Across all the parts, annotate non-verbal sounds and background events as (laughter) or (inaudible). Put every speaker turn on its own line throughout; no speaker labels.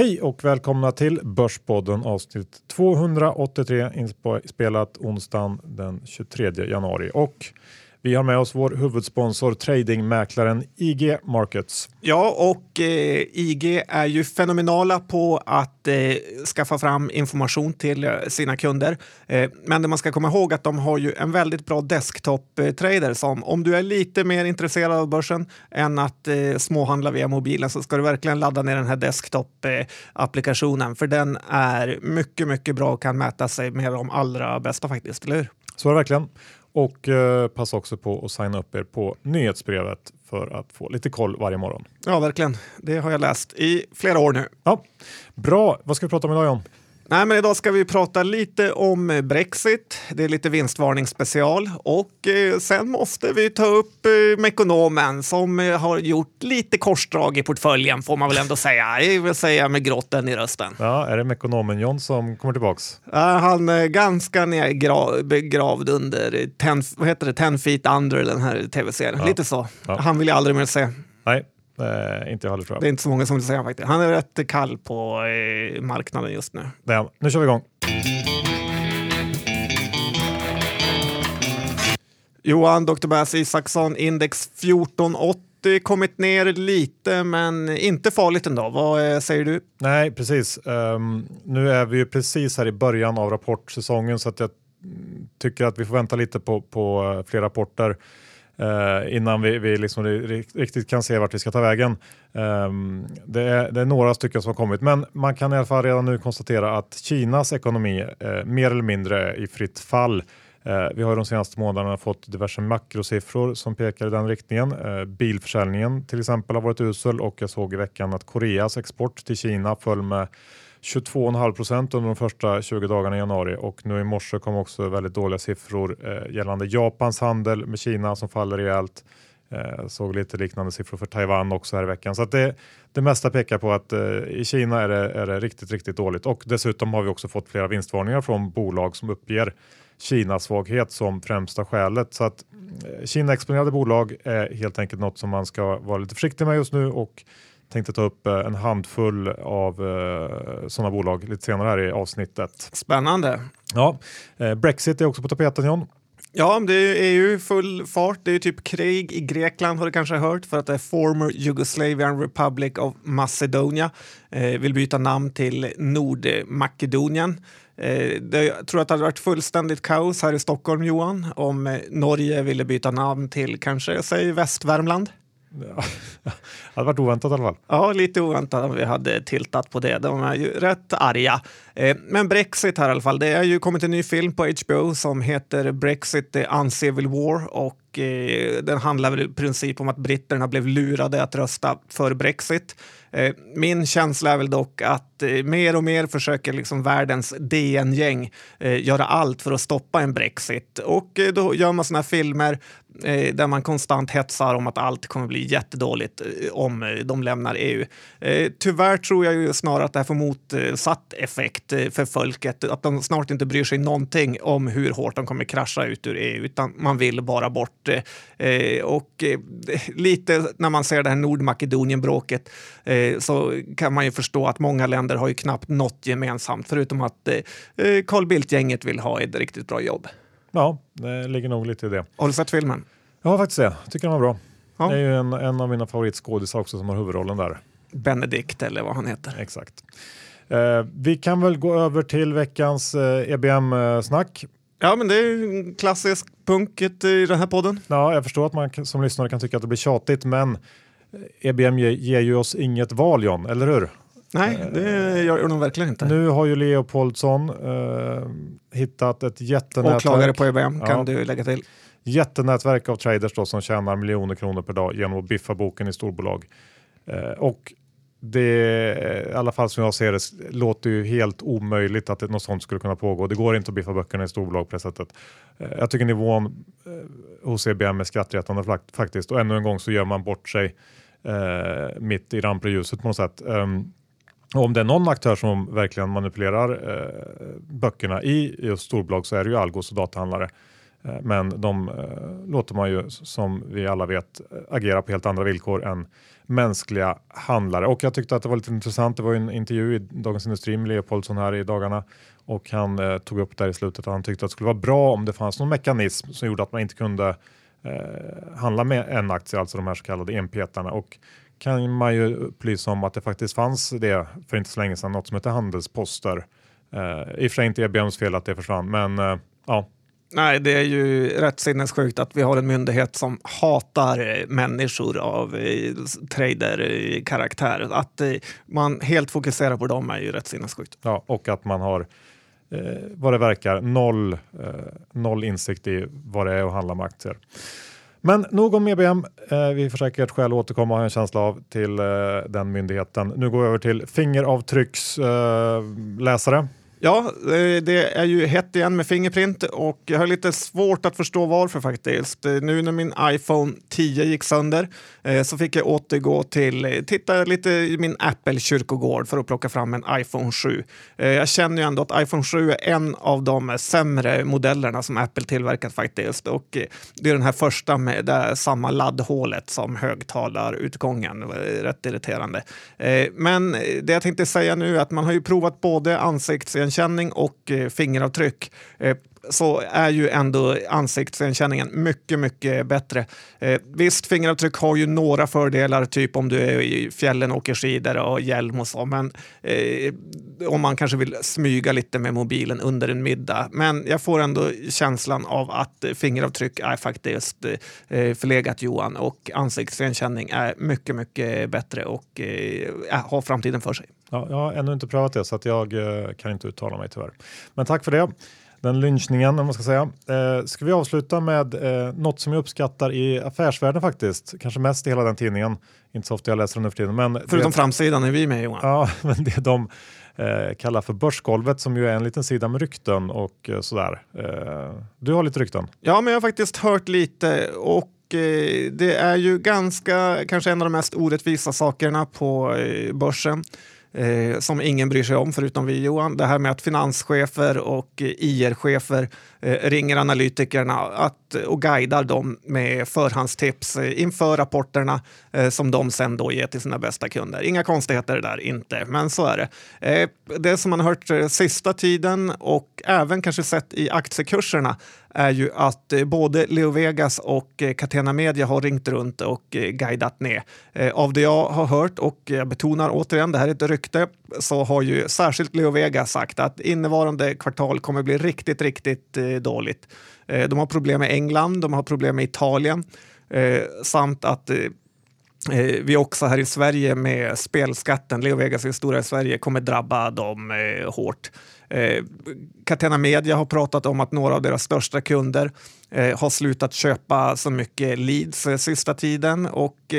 Hej och välkomna till Börspodden avsnitt 283 inspelat onsdagen den 23 januari. Och vi har med oss vår huvudsponsor tradingmäklaren IG Markets.
Ja, och eh, IG är ju fenomenala på att eh, skaffa fram information till eh, sina kunder. Eh, men det man ska komma ihåg att de har ju en väldigt bra desktop-trader som om du är lite mer intresserad av börsen än att eh, småhandla via mobilen så ska du verkligen ladda ner den här desktop-applikationen för den är mycket, mycket bra och kan mäta sig med de allra bästa faktiskt, eller hur?
Så är det verkligen. Och eh, passa också på att signa upp er på nyhetsbrevet för att få lite koll varje morgon.
Ja, verkligen. Det har jag läst i flera år nu.
Ja, Bra, vad ska vi prata om idag John?
Nej, men idag ska vi prata lite om Brexit. Det är lite vinstvarningsspecial och eh, sen måste vi ta upp eh, Mekonomen som eh, har gjort lite korsdrag i portföljen får man väl ändå säga. Jag vill säga med grotten i rösten.
Ja, är det Mekonomen John som kommer tillbaks?
Uh, han är ganska ner, begravd under ten, vad heter det, ten feet under den här tv-serien. Ja. Lite så. Ja. Han vill jag aldrig mer se.
Nej, Eh, inte jag heller tror jag.
Det är inte så många som vill säga faktiskt. Han är rätt kall på eh, marknaden just nu.
Det Nu kör vi igång.
Johan, Dr. Bass Isaksson, index 1480 kommit ner lite, men inte farligt ändå. Vad eh, säger du?
Nej, precis. Um, nu är vi ju precis här i början av rapportsäsongen så att jag tycker att vi får vänta lite på, på eh, fler rapporter eh, innan vi, vi liksom riktigt kan se vart vi ska ta vägen. Eh, det, är, det, är, några stycken som har kommit, men man kan i alla fall redan nu konstatera att Kinas ekonomi eh, mer eller mindre är i fritt fall. Eh, vi har de senaste månaderna fått diverse makrosiffror som pekar i den riktningen. Eh, bilförsäljningen till exempel har varit usel och jag såg i veckan att Koreas export till Kina föll med 22,5 procent under de första 20 dagarna i januari och nu i morse kom också väldigt dåliga siffror eh, gällande Japans handel med Kina som faller rejält. Eh, såg lite liknande siffror för Taiwan också här i veckan. Så det, det mesta pekar på att eh, i Kina är det, är det riktigt, riktigt dåligt och dessutom har vi också fått flera vinstvarningar från bolag som uppger Kinas svaghet som främsta skälet. Så att eh, Kina-exponerade bolag är helt enkelt något som man ska vara lite försiktig med just nu och tänkte ta upp eh, en handfull av eh, sådana bolag lite senare här i avsnittet.
Spännande.
Ja, eh, Brexit är också på tapeten John.
Ja, det är ju full fart. Det är typ krig i Grekland har du kanske hört för att det är former Jugoslavian Republic of Macedonia. Eh, vill byta namn till Nordmakedonien. Eh, det, jag tror att det hade varit fullständigt kaos här i Stockholm, Johan, om Norge ville byta namn till kanske, säg Västvärmland.
Ja, det (laughs) hade varit oväntat i alla fall.
Ja, lite oväntat om vi hade tiltat på det. De är ju rätt arga. Eh, men Brexit här i alla fall. Det har ju kommit en ny film på HBO som heter Brexit the Uncivil War och eh, den handlar väl i princip om att britterna blev lurade att rösta för Brexit. Min känsla är väl dock att Eh, mer och mer försöker liksom världens DN-gäng eh, göra allt för att stoppa en Brexit. Och eh, då gör man såna här filmer eh, där man konstant hetsar om att allt kommer bli jättedåligt om de lämnar EU. Tyvärr tror jag ju snarare att det här får motsatt effekt för folket. Att de snart inte bryr sig någonting om hur hårt de kommer krascha ut ur EU, utan man vill bara bort. Och lite när man ser det här Nordmakedonien-bråket Eh, så kan man ju förstå att många länder har ju knappt något gemensamt förutom att eh, eh, Carl Bildt-gänget vill ha ett riktigt bra jobb.
Ja, det ligger nog lite i det.
Har du sett filmen?
Har faktiskt det. Tycker den var bra. Ja. Det är ju en, en av mina favoritskådisar också som har huvudrollen där.
Benedikt eller vad han heter.
Exakt. Eh, vi kan väl gå över till veckans eh, EBM-snack.
Ja, men det är klassisk punket i den här podden.
Ja, jag förstår att man som lyssnare kan tycka att det blir tjatigt, men EBM ger ju oss inget val John, eller hur?
Nej, det gör de verkligen inte.
Nu har ju Leopoldsson eh, hittat ett jättenätverk.
Åklagare på EBM kan ja. du lägga till.
Jättenätverk av traders då, som tjänar miljoner kronor per dag genom att biffa boken i storbolag. Eh, och det, i alla fall som jag ser det, låter ju helt omöjligt att något sånt skulle kunna pågå. Det går inte att biffa böckerna i storbolag på det sättet. Eh, jag tycker nivån eh, hos EBM är skrattretande faktiskt och ännu en gång så gör man bort sig eh, mitt i rampljuset på något sätt. Um, om det är någon aktör som verkligen manipulerar eh, böckerna i just storbolag så är det ju Algos och datahandlare. Eh, men de eh, låter man ju som vi alla vet eh, agera på helt andra villkor än mänskliga handlare. Och jag tyckte att det var lite intressant. Det var en intervju i Dagens Industri med Leopoldsson här i dagarna och han eh, tog upp där i slutet att han tyckte att det skulle vara bra om det fanns någon mekanism som gjorde att man inte kunde eh, handla med en aktie, alltså de här så kallade enpetarna. Och kan man ju upplysa om att det faktiskt fanns det för inte så länge sedan, något som heter handelsposter. Eh, I och för sig inte EBMs fel att det försvann, men eh, ja,
Nej, det är ju rätt sinnessjukt att vi har en myndighet som hatar människor av eh, trader-karaktär. Att eh, man helt fokuserar på dem är ju rätt sinnessjukt.
Ja, och att man har eh, vad det verkar noll, eh, noll insikt i vad det är att handla med aktier. Men nog om EBM. Eh, vi får säkert skäl att återkomma, en känsla av, till eh, den myndigheten. Nu går vi över till fingeravtrycksläsare.
Ja, det är ju hett igen med Fingerprint och jag har lite svårt att förstå varför faktiskt. Nu när min iPhone 10 gick sönder eh, så fick jag återgå till, titta lite i min Apple-kyrkogård för att plocka fram en iPhone 7. Eh, jag känner ju ändå att iPhone 7 är en av de sämre modellerna som Apple tillverkat faktiskt. Och eh, det är den här första med det samma laddhålet som högtalarutgången. Rätt irriterande. Men det jag tänkte säga nu är att man har ju provat både ansikts ansiktsigenkänning och eh, fingeravtryck eh, så är ju ändå ansiktsigenkänningen mycket, mycket bättre. Eh, visst, fingeravtryck har ju några fördelar, typ om du är i fjällen och åker skidor och hjälm och så, men eh, om man kanske vill smyga lite med mobilen under en middag. Men jag får ändå känslan av att fingeravtryck är faktiskt eh, förlegat Johan och ansiktsigenkänning är mycket, mycket bättre och eh, har framtiden för sig.
Ja, jag har ännu inte prövat det så att jag eh, kan inte uttala mig tyvärr. Men tack för det. Den lynchningen om man ska säga. Eh, ska vi avsluta med eh, något som jag uppskattar i affärsvärlden faktiskt. Kanske mest i hela den tidningen. Inte så ofta jag läser den nu för tiden. Men
Förutom det, framsidan är vi med Johan.
Ja, (laughs) men det de eh, kallar för Börsgolvet som ju är en liten sida med rykten och eh, sådär. Eh, du har lite rykten?
Ja, men jag har faktiskt hört lite och eh, det är ju ganska, kanske en av de mest orättvisa sakerna på börsen eh, som ingen bryr sig om förutom vi Johan. Det här med att finanschefer och eh, IR-chefer eh, ringer analytikerna att, Eh, och guidar dem med förhandstips eh, inför rapporterna eh, som de sen då ger till sina bästa kunder. Inga konstigheter där inte, men så är det. Det som man har hört sista tiden och även kanske sett i aktiekurserna är ju att både Leo Vegas och Catena Media har ringt runt och guidat ner. Av det jag har hört, och jag betonar återigen, det här är ett rykte, så har ju särskilt Leo Vegas sagt att innevarande kvartal kommer bli riktigt, riktigt dåligt. Eh, de har problem med England, de har problem med Italien eh, samt att eh, vi också här i Sverige med spelskatten, Leo Vegas är stora i Sverige, kommer drabba dem hårt. Eh, Catena Media har pratat om att några av deras största kunder eh, har slutat köpa så mycket leads eh, sista tiden och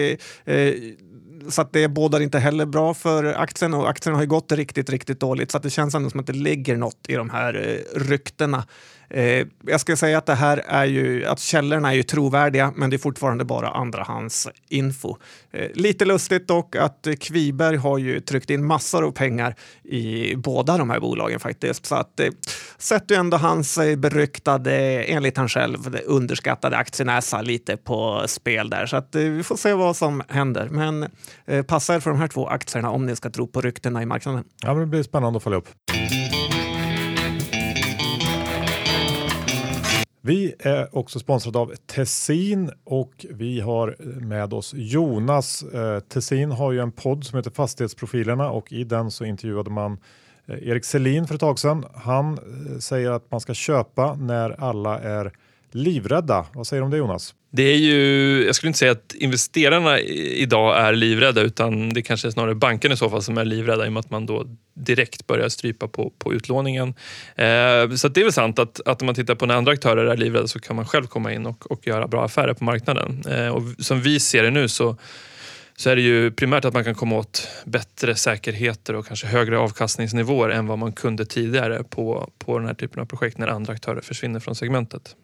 eh, så att det bådar inte heller bra för aktien och aktien har ju gått riktigt, riktigt dåligt så att det känns ändå som att det ligger något i de här ryktena. Eh, jag ska säga att det här är ju, att källorna är ju trovärdiga, men det är fortfarande bara andrahandsinfo. Eh, lite lustigt dock att Kviberg har ju tryckt in massor av pengar i båda de här bolagen faktiskt, så att eh, sätter ju ändå hans eh, beryktade, enligt han själv, underskattade aktienäsa lite på spel där, så att eh, vi får se vad som händer. Men eh, passa er för de här två aktierna om ni ska tro på ryktena i marknaden.
Ja, det blir spännande att följa upp. Vi är också sponsrade av Tessin och vi har med oss Jonas. Eh, Tessin har ju en podd som heter Fastighetsprofilerna och i den så intervjuade man eh, Erik Selin för ett tag sedan. Han eh, säger att man ska köpa när alla är livrädda. Vad säger du om det Jonas?
Det är ju, jag skulle inte säga att investerarna idag är livrädda utan det kanske är snarare bankerna i så fall som är livrädda i och med att man då direkt börjar strypa på, på utlåningen. Eh, så det är väl sant att, att om man tittar på när andra aktörer är livrädda så kan man själv komma in och, och göra bra affärer på marknaden. Eh, och som vi ser det nu så så är det ju primärt att man kan komma åt bättre säkerheter och kanske högre avkastningsnivåer än vad man kunde tidigare på, på den här typen av projekt när andra aktörer försvinner från segmentet.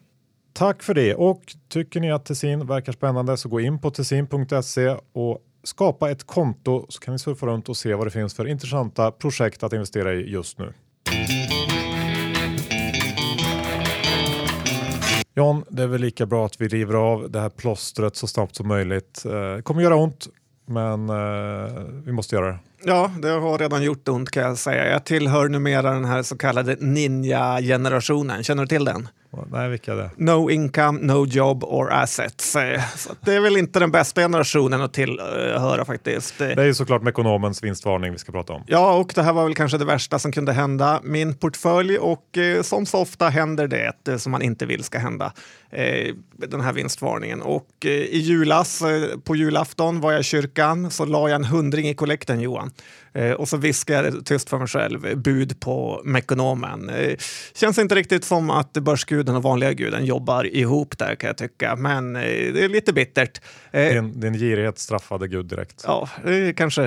Tack för det och tycker ni att Tessin verkar spännande så gå in på tessin.se och skapa ett konto så kan ni surfa runt och se vad det finns för intressanta projekt att investera i just nu. John, det är väl lika bra att vi river av det här plåstret så snabbt som möjligt. Det kommer göra ont, men eh, vi måste göra det.
Ja, det har redan gjort ont kan jag säga. Jag tillhör numera den här så kallade ninja-generationen. Känner du till den?
Nej, vilka det?
No income, no job or assets. Eh, Så det är väl inte den bästa generationen att tillhöra faktiskt. Eh,
Det är ju såklart med ekonomens vinstvarning vi ska prata om.
Ja, och det här var väl kanske det värsta som kunde hända min portfölj och eh, som så ofta händer det som man inte vill ska hända. Eh, den här vinstvarningen. Och eh, i julas, på julafton var jag i kyrkan så la jag en hundring i kollekten Johan. Eh, och så viskade jag tyst för mig själv, bud på Mekonomen. Eh, känns inte riktigt som att börsguden och vanliga guden jobbar ihop där kan jag tycka, men eh, det är lite bittert. Eh,
Din, din girighet straffade Gud direkt.
Ja, det är kanske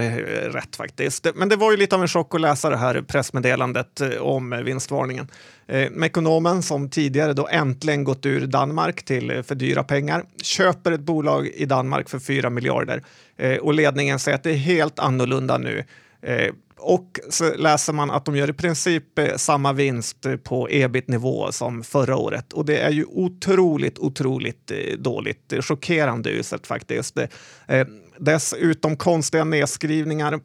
rätt faktiskt. Men det var ju lite av en chock att läsa det här pressmeddelandet eh, om vinstvarningen. Eh, Mekonomen som tidigare då äntligen gått ur Danmark till eh, för dyra pengar köper ett bolag i Danmark för 4 miljarder Eh, och ledningen säger att det är helt annorlunda nu. Eh, och så läser man att de gör i princip eh, samma vinst eh, på ebit-nivå som förra året. Och det är ju otroligt, otroligt dåligt. Chockerande uselt faktiskt. Dessutom konstiga nedskrivningar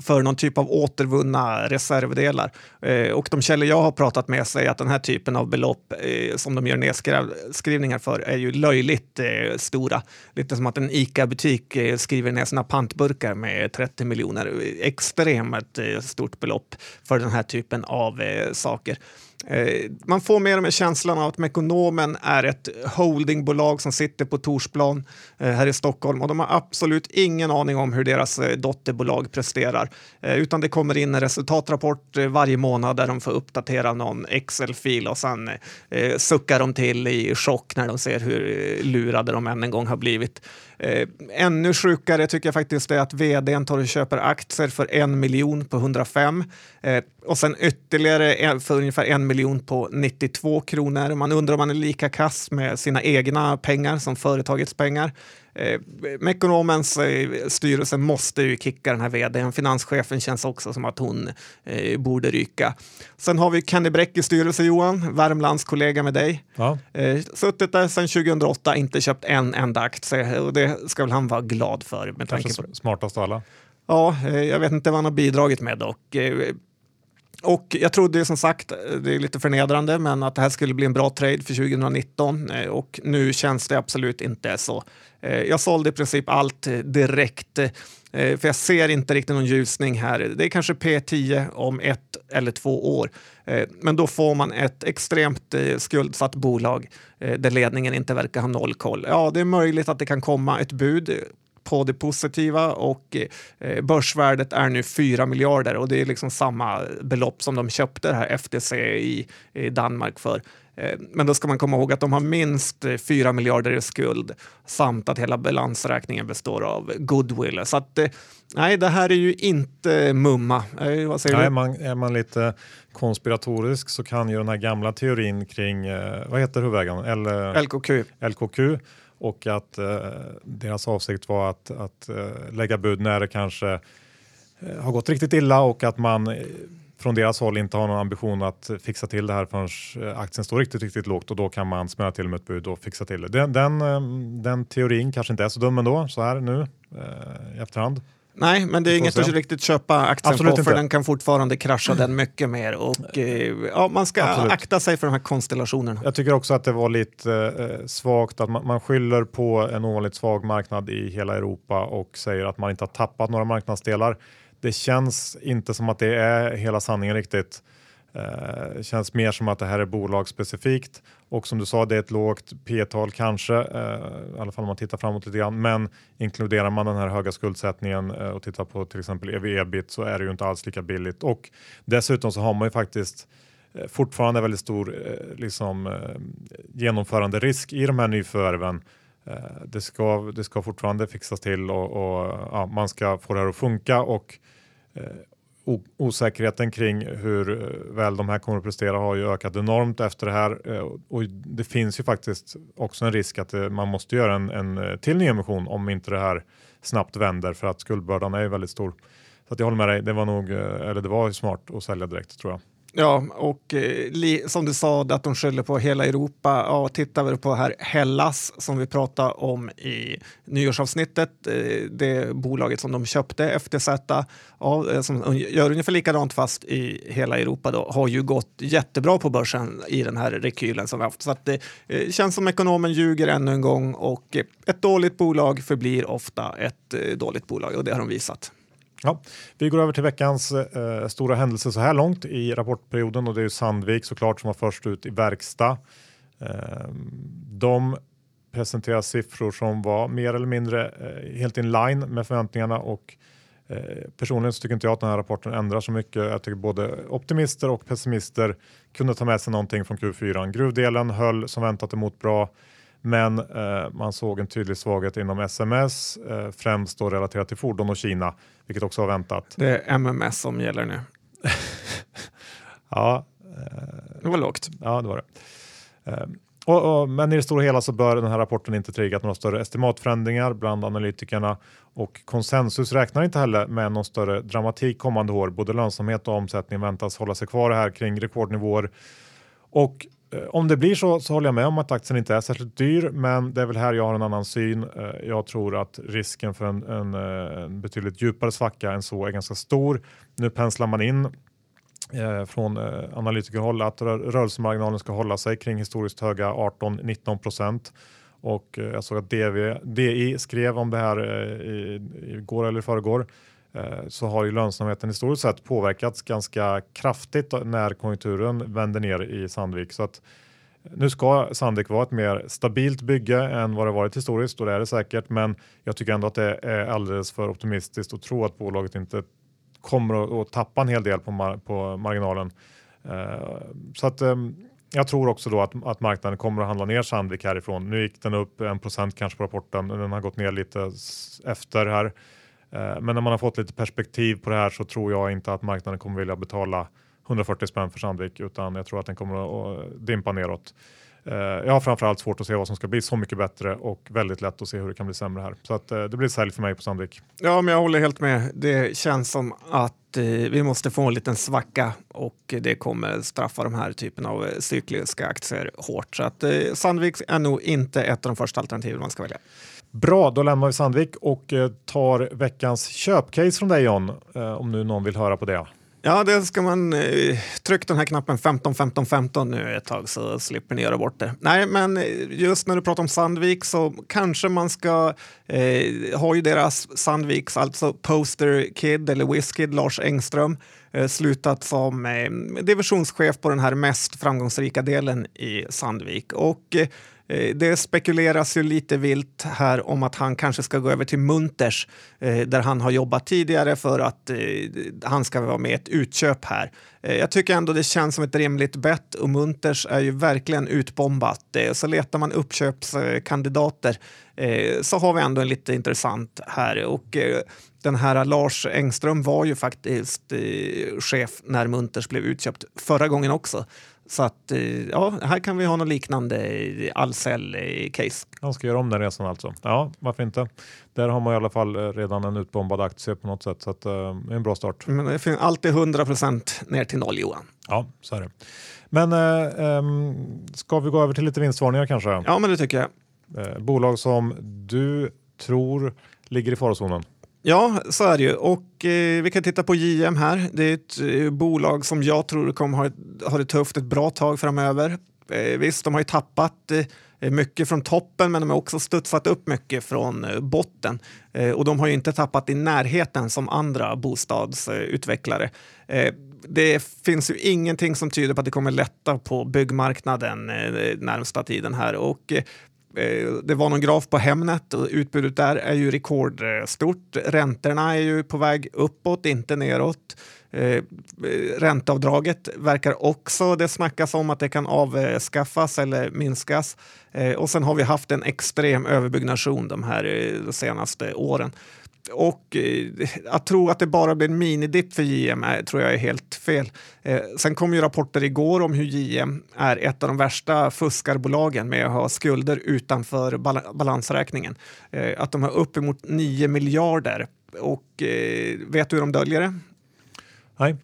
för någon typ av återvunna reservdelar. Eh, och de källor jag har pratat med säger att den här typen av belopp eh, som de gör nedskrivningar för är ju löjligt eh, stora. Lite som att en ICA-butik eh, skriver ner sina pantburkar med 30 miljoner. Extremt eh, stort belopp för den här typen av eh, saker. Eh, Man får mer och mer känslan av att Mekonomen är ett holdingbolag som sitter på Torsplan eh, här i Stockholm och de har absolut ingen aning om hur deras eh, dotterbolag presterar. Eh, Utan det kommer in en resultatrapport eh, varje månad där de får uppdatera någon Excel-fil och sen eh, suckar de till i chock när de ser hur eh, lurade de än en gång har blivit. Eh, ännu sjukare tycker jag faktiskt är att vdn tar och köper aktier för en miljon på 105 eh, och sen ytterligare för ungefär en miljon på 92 kronor. Man undrar om man är lika kass med sina egna pengar som företagets pengar. Eh, Mekonomens eh, styrelse måste ju kicka den här vdn. Finanschefen känns också som att hon eh, borde ryka. Sen har vi Kenny Bräck i styrelse, Johan, Värmlands kollega med dig.
Ja.
Eh, suttit där sedan 2008, inte köpt en enda aktie och det ska väl han vara glad för. Med tanke
Kanske
på.
smartast av alla.
Ja, eh, jag vet inte vad han har bidragit med dock. Och jag trodde ju som sagt, eh, det är lite förnedrande, men att det här skulle bli en bra trade för 2019 eh, och nu känns det absolut inte så. Eh, jag sålde i princip allt direkt, för jag ser inte riktigt någon ljusning här. Det är kanske P10 om ett eller två år, men då får man ett extremt skuldsatt bolag där ledningen inte verkar ha noll koll. Ja, det är möjligt att det kan komma ett bud på det positiva och eh, börsvärdet är nu 4 miljarder och det är liksom samma belopp som de köpte det här FTC i, i Danmark för. Eh, Men då ska man komma ihåg att de har minst eh, 4 miljarder i skuld samt att hela balansräkningen består av goodwill. Så att eh, nej, det här är ju inte mumma. Vad säger
Nej,
du?
man, är man lite konspiratorisk så kan ju den här gamla teorin kring, vad heter huvudägaren? L-
LKQ.
LKQ och att eh, deras avsikt var att, att eh, lägga bud när det kanske eh, har gått riktigt illa och att man eh, från deras håll inte har någon ambition att fixa till det här förrän eh, aktien står riktigt, riktigt lågt och då kan man smälla till med ett bud och fixa till det. Den, den, eh, den teorin kanske inte är så dum ändå så här nu eh, i efterhand.
Nej, men det är inget
se.
att riktigt köpa aktien
Absolut
på för
inte.
den kan fortfarande krascha den mycket mer. Och, eh, ja, man ska
Absolut.
akta sig för de här konstellationerna.
Jag tycker också att det var lite eh, svagt att man, man skyller på en ovanligt svag marknad i hela Europa och säger att man inte har tappat några marknadsdelar. Det känns inte som att det är hela sanningen riktigt. Eh, Det känns mer som att det här är bolagsspecifikt och som du sa, det är ett lågt P-tal kanske, eh, i alla fall om man tittar framåt lite grann. Men inkluderar man den här höga skuldsättningen eh, och tittar på till exempel ev-ebit så är det ju inte alls lika billigt. Och dessutom så har man ju faktiskt eh, fortfarande väldigt stor eh, liksom, eh, genomförande risk i de här nyförvärven. Eh, det, ska, det ska fortfarande fixas till och, och ja, man ska få det här att funka och eh, osäkerheten kring hur eh, väl de här kommer att prestera har ju ökat enormt efter det här eh, och det finns ju faktiskt också en risk att eh, man måste göra en, en till nyemission om inte det här snabbt vänder för att skuldbördan är ju väldigt stor. Så att jag håller med dig, det var nog, eller det var ju smart att sälja direkt tror jag.
Ja, och eh, som du sa att de skyller på hela Europa. Ja, tittar vi på här Hellas som vi pratade om i nyårsavsnittet, eh, det bolaget som de köpte, FTZ, ja, eh, som gör ungefär likadant fast i hela Europa, då, har ju gått jättebra på börsen i den här rekylen som vi haft. Så att det eh, känns som ekonomen ljuger ännu en gång och eh, ett dåligt bolag förblir ofta ett eh, dåligt bolag och det har de visat.
Ja, vi går över till veckans eh, stora händelse så här långt i rapportperioden och det är ju Sandvik såklart som var först ut i verkstad. Eh, de presenterar siffror som var mer eller mindre eh, helt in line med förväntningarna och eh, personligen så tycker inte jag att den här rapporten ändrar så mycket. Jag tycker både optimister och pessimister kunde ta med sig någonting från Q4. Gruvdelen höll som väntat emot bra. Men eh, man såg en tydlig svaghet inom SMS, eh, främst då relaterat till fordon och Kina, vilket också var väntat.
Det är MMS som gäller nu. (laughs)
ja,
eh, det var lågt.
Ja, det var det. Eh, och, och, men i det stora hela så bör den här rapporten inte triggat några större estimatförändringar bland analytikerna och konsensus räknar inte heller med någon större dramatik kommande år. Både lönsamhet och omsättning väntas hålla sig kvar här kring rekordnivåer. Och Eh, om det blir så, så håller jag med om att aktien inte är särskilt dyr, men det är väl här jag har en annan syn. Eh, jag tror att risken för en, en, eh, en betydligt djupare svacka än så är ganska stor. Nu penslar man in eh, från eh, analytikerhåll att rörelsemarginalen ska hålla sig kring historiskt höga 18-19 procent. Och eh, jag såg att DV, DI skrev om det här i, igår eller i förrgår. Eh, så har ju lönsamheten historiskt sett påverkats ganska kraftigt när konjunkturen vänder ner i Sandvik. Så att nu ska Sandvik vara ett mer stabilt bygge än vad det varit historiskt och det är det säkert. Men jag tycker ändå att det är alldeles för optimistiskt att tro att bolaget inte kommer att tappa en hel del på, mar på marginalen. Uh, så att um, jag tror också då att, att marknaden kommer att handla ner Sandvik härifrån. Nu gick den upp en procent kanske på rapporten. Den har gått ner lite efter här. Eh, men när man har fått lite perspektiv på det här så tror jag inte att marknaden kommer vilja betala 140 spänn för Sandvik utan jag tror att den kommer att dimpa neråt. Eh, jag har framförallt svårt att se vad som ska bli så mycket bättre och väldigt lätt att se hur det kan bli sämre här. Så att eh, det blir sälj för mig på Sandvik.
Ja, men jag håller helt med. Det känns som att vi måste få en liten svacka och det kommer straffa de här typen av cykliska aktier hårt. Så att Sandvik är nog inte ett av de första alternativen man ska välja.
Bra, då lämnar vi Sandvik och eh, tar veckans köpcase från dig John, eh, om nu någon vill höra på det.
Ja, det ska man eh, trycka den här knappen 15 15 15 nu ett tag så slipper ni göra bort det. Nej, men just när du pratar om Sandvik så kanske man ska eh, ha ju deras Sandviks, alltså Poster Kid eller Whiskid, Lars Engström, eh, slutat som eh, divisionschef på den här mest framgångsrika delen i Sandvik. Och Eh, Eh, det spekuleras ju lite vilt här om att han kanske ska gå över till Munters eh, där han har jobbat tidigare för att eh, han ska vara med i ett utköp här. Jag tycker ändå det känns som ett rimligt bett och Munters är ju verkligen utbombat. Så letar man uppköpskandidater så har vi ändå en lite intressant här. Och den här Lars Engström var ju faktiskt chef när Munters blev utköpt förra gången också. Så att eh, ja, här kan vi ha något liknande Ahlsell-case.
Han ska göra om den resan alltså. Ja, varför inte? Där har man i alla fall eh, redan en utbombad aktie på något sätt, så att, en bra start.
Men det finns alltid 100 procent ner till noll, Johan.
Ja, så är det. Men uh, um, ska vi gå över till lite vinstvarningar kanske?
Ja, men det tycker jag.
Uh, bolag som du tror ligger i farozonen?
Ja, så är det ju. Och eh, vi kan titta på JM här. Det är ett eh, bolag som jag tror kommer ha, ha det tufft ett bra tag framöver. Eh, visst, de har ju tappat eh, mycket från toppen, men de har också studsat upp mycket från eh, botten. Eh, och de har ju inte tappat i närheten som andra bostadsutvecklare. Eh, det finns ju ingenting som tyder på att det kommer lätta på byggmarknaden eh, närmsta tiden här. Och Eh, Eh, det var någon graf på Hemnet och utbudet där är ju rekordstort. Räntorna är ju på väg uppåt, inte neråt. Eh, ränteavdraget verkar också, det snackas om att det kan avskaffas eller minskas. Eh, och sen har vi haft en extrem överbyggnation de här eh, de senaste åren. Och eh, att tro att det bara blir en minidipp för JM är, tror jag är helt fel. Eh, sen kom ju rapporter igår om hur JM är ett av de värsta fuskarbolagen med att ha skulder utanför bal balansräkningen. Eh, att de har uppemot 9 miljarder. Och eh, vet du hur de döljer det?
Nej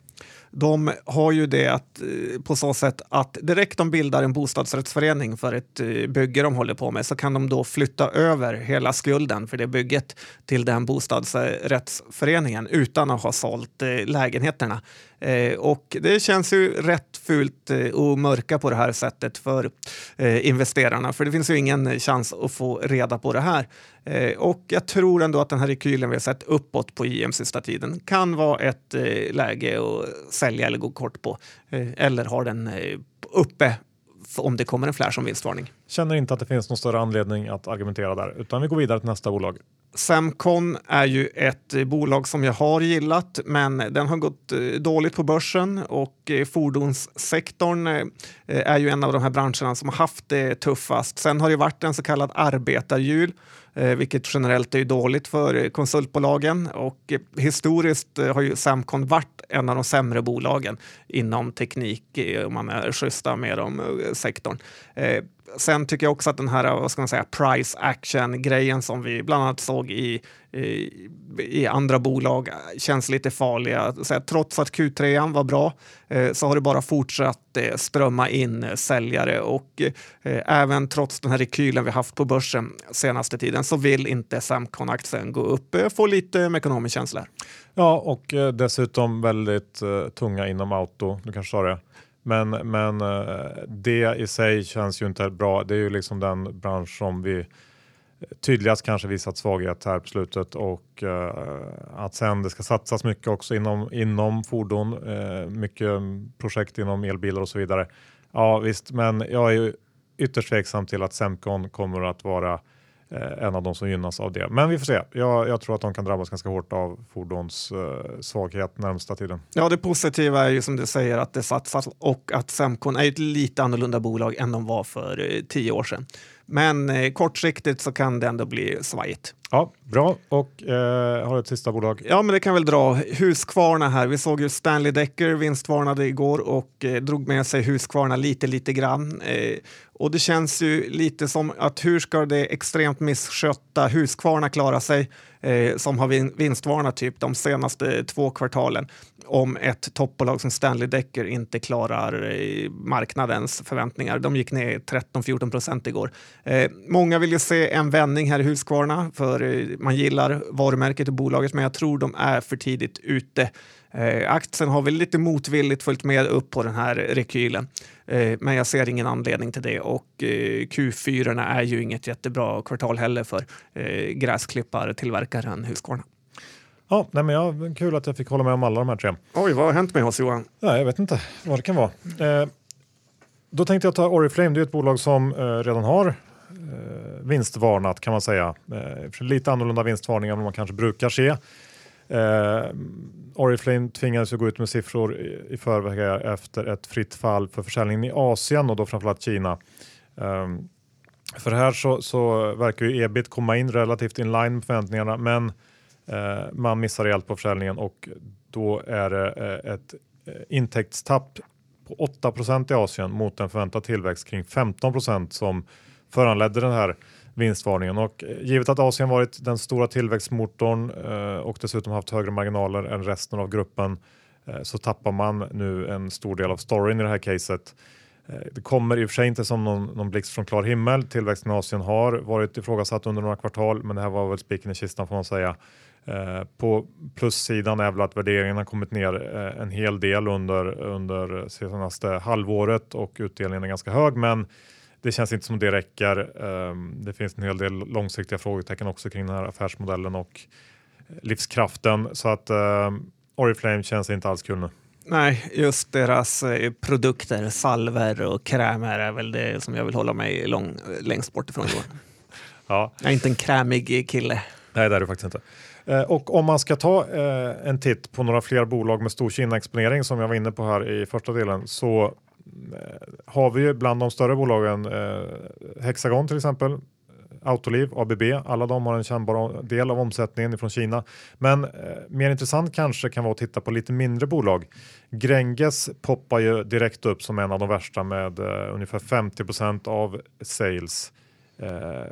de har ju det att, eh, på så sätt att direkt de bildar en bostadsrättsförening för ett eh, bygge de håller på med så kan de då flytta över hela skulden för det bygget till den bostadsrättsföreningen utan att ha sålt eh, lägenheterna eh. Och det känns ju rätt fult eh, att mörka på det här sättet för eh, investerarna för det finns ju ingen chans att få reda på det här. Eh, och jag tror ändå att den här rekylen vi har sett uppåt på IM sista tiden kan vara ett läge att sälja eller gå kort på. Eller har den uppe om det kommer en flash om vinstvarning.
Känner inte att det finns någon större anledning att argumentera där, utan vi går vidare till nästa bolag.
Semcon är ju ett eh, bolag som jag har gillat, men den har gått eh, dåligt på börsen och eh, fordonssektorn är ju en av de här branscherna som har haft det tuffast. Sen har det varit en så kallad arbetarjul vilket generellt är dåligt för konsultbolagen. Och historiskt har ju Samcon varit en av de sämre bolagen inom teknik om man är schyssta med dem, sektorn. Sen tycker jag också att den här vad ska man säga, price action-grejen som vi bland annat såg i, i, i andra bolag känns lite farliga. Så trots att Q3 var bra eh, så har det bara fortsatt eh, strömma in eh, säljare och eh, även trots den här rekylen vi haft på börsen senaste tiden så vill inte Samcon-aktien gå upp. Eh, få lite ekonomisk känsla.
Ja, och eh, dessutom väldigt tunga inom auto. Du kanske sa det? Men, men eh, det i sig känns ju inte bra. Det är ju liksom den bransch som vi eh, tydligast kanske visat svaghet här på slutet och uh, att sen det ska satsas mycket också inom, inom fordon, uh, mycket projekt inom elbilar och så vidare. Ja visst, men jag är ju ytterst tveksam till att Semcon kommer att vara Eh, en av de som gynnas av det. Men vi får se. Jag, jag tror att de kan drabbas ganska hårt av fordons eh, svaghet närmsta tiden.
Ja, det positiva är ju som du säger att det satsas och att Semcon är ett lite annorlunda bolag än de var för eh, tio år sedan. Men eh, kortsiktigt så kan det ändå bli svajigt.
Ja, bra. Och eh, har du ett sista bolag?
Ja, men det kan väl dra. Husqvarna här. Vi såg ju Stanley Decker vinstvarnade igår och eh, drog med sig Husqvarna lite, lite grann. Eh, och det känns ju lite som att hur ska det extremt misskötta Husqvarna klara sig eh, som har vinstvarnat typ de senaste två kvartalen om ett toppbolag som Stanley Decker inte klarar eh, marknadens förväntningar. De gick ner 13-14 procent igår. Eh, många vill ju se en vändning här i Husqvarna för eh, man gillar varumärket och bolaget men jag tror de är för tidigt ute. Eh, aktien har väl lite motvilligt följt med upp på den här rekylen. Eh, men jag ser ingen anledning till det och eh, Q4 är ju inget jättebra kvartal heller för eh, gräsklippartillverkaren Husqvarna.
Ja, nej men ja, kul att jag fick hålla med om alla de här tre.
Oj, vad har hänt med oss Johan?
Ja, jag vet inte vad det kan vara. Eh, då tänkte jag ta Oriflame, det är ett bolag som eh, redan har eh, vinstvarnat kan man säga. Eh, lite annorlunda vinstvarningar än man kanske brukar se. Oriflame tvingades ju gå ut med siffror i, förväg efter ett fritt fall för försäljningen i Asien och då framförallt Kina. Um, för här så, så verkar ju ebit komma in relativt in line med förväntningarna men eh, man missar rejält på försäljningen och då är det eh, ett eh, intäktstapp på 8% i Asien mot en förväntad tillväxt kring 15% som föranledde den här vinstvarningen. Och eh, givet att Asien varit den stora tillväxtmotorn eh, och dessutom haft högre marginaler än resten av gruppen eh, så tappar man nu en stor del av storyn i det här caset. Det kommer i och för sig inte som någon, någon blixt från klar himmel. Tillväxten i Asien har varit ifrågasatt under några kvartal, men det här var väl spiken i kistan får man säga. på plussidan är väl att värderingen har kommit ner en hel del under, under senaste halvåret och utdelningen är ganska hög, men det känns inte som det räcker. Um, det finns en hel del långsiktiga frågetecken också kring den här affärsmodellen och livskraften så att um, Oriflame känns inte alls kul nu.
Nej, just deras eh, produkter, salver och krämer är väl det som jag vill hålla mig lång, längst bort ifrån. (laughs) ja. Jag är inte en krämig kille.
Nej, det är du faktiskt inte. Eh, och om man ska ta eh, en titt på några fler bolag med stor Kina-exponering som jag var inne på här i första delen så Eh, Eh, har vi ju bland de större bolagen eh, Hexagon till exempel, Autoliv, ABB, alla de har en kännbar del av omsättningen från Kina. Men eh, mer intressant kanske kan vara att titta på lite mindre bolag. Gränges poppar ju direkt upp som en av de värsta med eh, ungefär 50% av sales eh,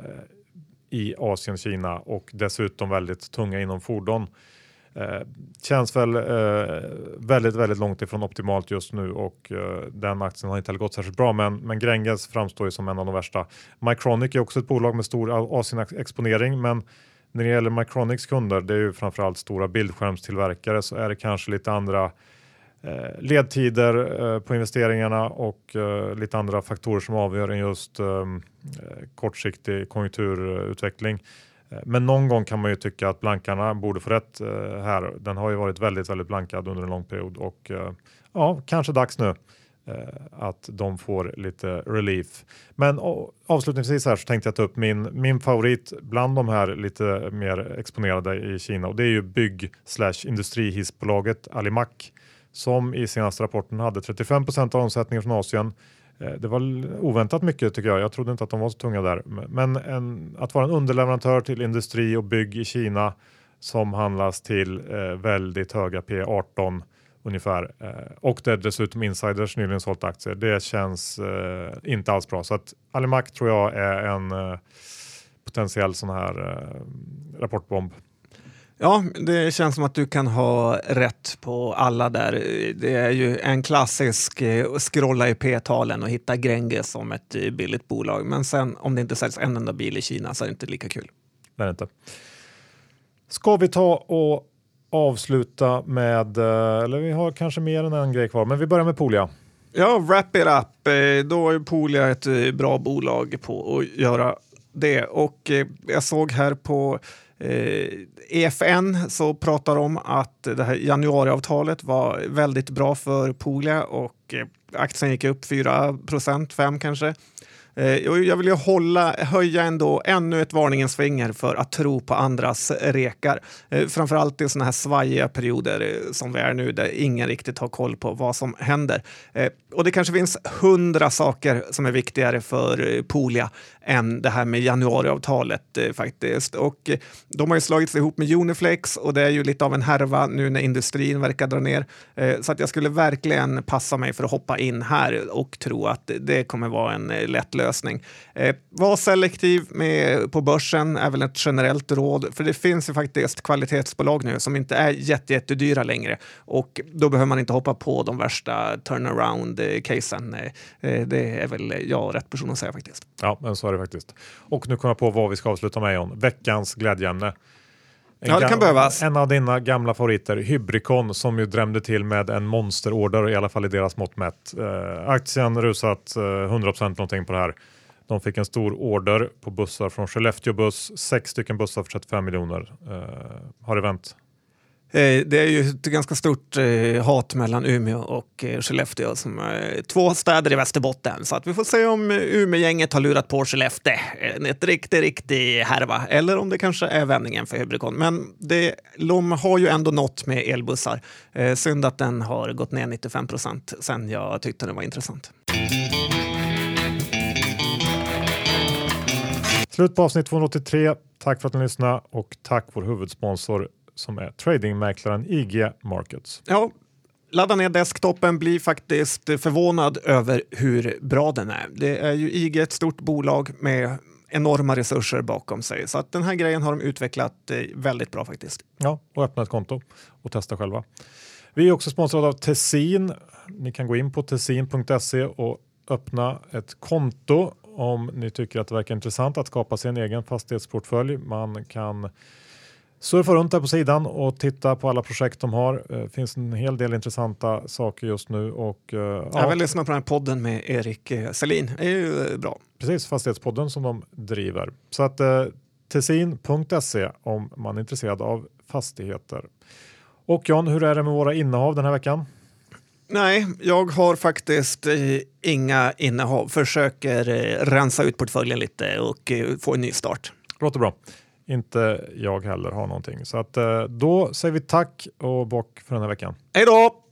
i Asien, Kina och dessutom väldigt tunga inom fordon. Eh, känns väl eh, väldigt, väldigt långt ifrån optimalt just nu och eh, den aktien har inte heller gått särskilt bra. Men, men Gränges framstår ju som en av de värsta. Mycronic är också ett bolag med stor Asien-exponering, men när det gäller Mycronics kunder, det är ju framförallt stora bildskärmstillverkare, så är det kanske lite andra eh, ledtider eh, på investeringarna och eh, lite andra faktorer som avgör än just eh, kortsiktig konjunkturutveckling. Eh, men någon gång kan man ju tycka att blankarna borde få rätt eh, här. Den har ju varit väldigt, väldigt blankad under en lång period och eh, ja, kanske dags nu att de får lite relief. Men avslutningsvis här så tänkte jag ta upp min, min favorit bland de här lite mer exponerade i Kina och det är ju bygg slash industrihissbolaget Alimak som i senaste rapporten hade 35% av omsättningen från Asien. Eh, det var oväntat mycket tycker jag. Jag trodde inte att de var så tunga där. Men en, att vara en underleverantör till industri och bygg i Kina som handlas till eh, väldigt höga P18 ungefär eh, och det är dessutom insiders nyligen sålt aktier. Det känns eh, inte alls bra så att Alimak tror jag är en eh, potentiell sån här eh, rapportbomb
Ja, det känns som att du kan ha rätt på alla där. Det är ju en klassisk eh, scrolla i p-talen och hitta Gränges som ett eh, billigt bolag. Men sen om det inte säljs en enda bil i Kina så är det inte lika kul.
Det inte. Ska vi ta och avsluta med, eh, eller vi har kanske mer än en grej kvar, men vi börjar med Polia.
Ja, wrap it up. Då är Polia ett bra bolag på att göra det. Och jag såg här på eh, EFN så pratar om att det här januariavtalet var väldigt bra för Polia och eh, aktien gick upp 4 procent, 5 kanske. Eh, jag vill ju hålla, höja ändå ännu ett varningens finger för att tro på andras rekar. Eh, framförallt i sådana här svajiga perioder eh, som vi är nu där ingen riktigt har koll på vad som händer. Eh, och det kanske finns hundra saker som är viktigare för eh, Polia än det här med januariavtalet eh, faktiskt. Och eh, de har ju slagits ihop med Uniflex och det är ju lite av en härva nu när industrin verkar dra ner. Eh, så att jag skulle verkligen passa mig för att hoppa in här och tro att det kommer vara en lätt lösning. Eh, var selektiv med, på börsen är väl ett generellt råd, för det finns ju faktiskt kvalitetsbolag nu som inte är jättedyra längre och då behöver man inte hoppa på de värsta turnaround-casen. Eh, det är väl jag rätt person att säga faktiskt.
Ja, men så är det faktiskt. Och nu kommer jag på vad vi ska avsluta med John. Veckans glädjeämne.
En ja, det kan behövas.
En av dina gamla favoriter, Hybricon, som ju drämde till med en monsterorder, i alla fall i deras mått mätt. Eh, aktien rusat eh, 100% någonting på det här. De fick en stor order på bussar från Skellefteå Buss, sex stycken bussar för 35 miljoner. Eh, har det vänt?
Eh, det är ju ett ganska stort eh, hat mellan Umeå och eh, Skellefteå som är två städer i Västerbotten. Så att vi får se om Umeågänget har lurat på Skellefteå. Ett riktigt, riktigt härva. Eller om det kanske är vändningen för Hybricon. Men det, de har ju ändå nått med elbussar. Synd att den har gått ner 95 procent sen jag tyckte den var intressant.
Slut på avsnitt 283. Tack för att ni lyssnade och tack vår huvudsponsor som är tradingmäklaren IG Markets.
Ja, ladda ner desktopen, bli faktiskt förvånad över hur bra den är. Det är ju IG ett stort bolag med enorma resurser bakom sig. Så att den här grejen har de utvecklat eh, väldigt bra faktiskt.
Ja, och öppna ett konto och testa själva. Vi är också sponsrade av Tessin. Ni kan gå in på tessin.se och öppna ett konto om ni tycker att det verkar intressant att skapa sig en egen fastighetsportfölj. Man kan surfa runt där på sidan och titta på alla projekt de har. Det eh, finns en hel del intressanta saker just nu. Och, uh,
Jag vill lyssna på den här podden med Erik eh, Selin. Det är ju bra.
Precis, Fastighetspodden som de driver. Så att tessin.se om man är intresserad av fastigheter. Och John, hur är det med våra innehav den här veckan?
Nej, jag har faktiskt eh, inga innehav. Försöker eh, rensa ut portföljen lite och eh, få en ny start.
Låter bra. Inte jag heller har någonting. Så att, eh, då säger vi tack och bock för den här veckan.
Hej då!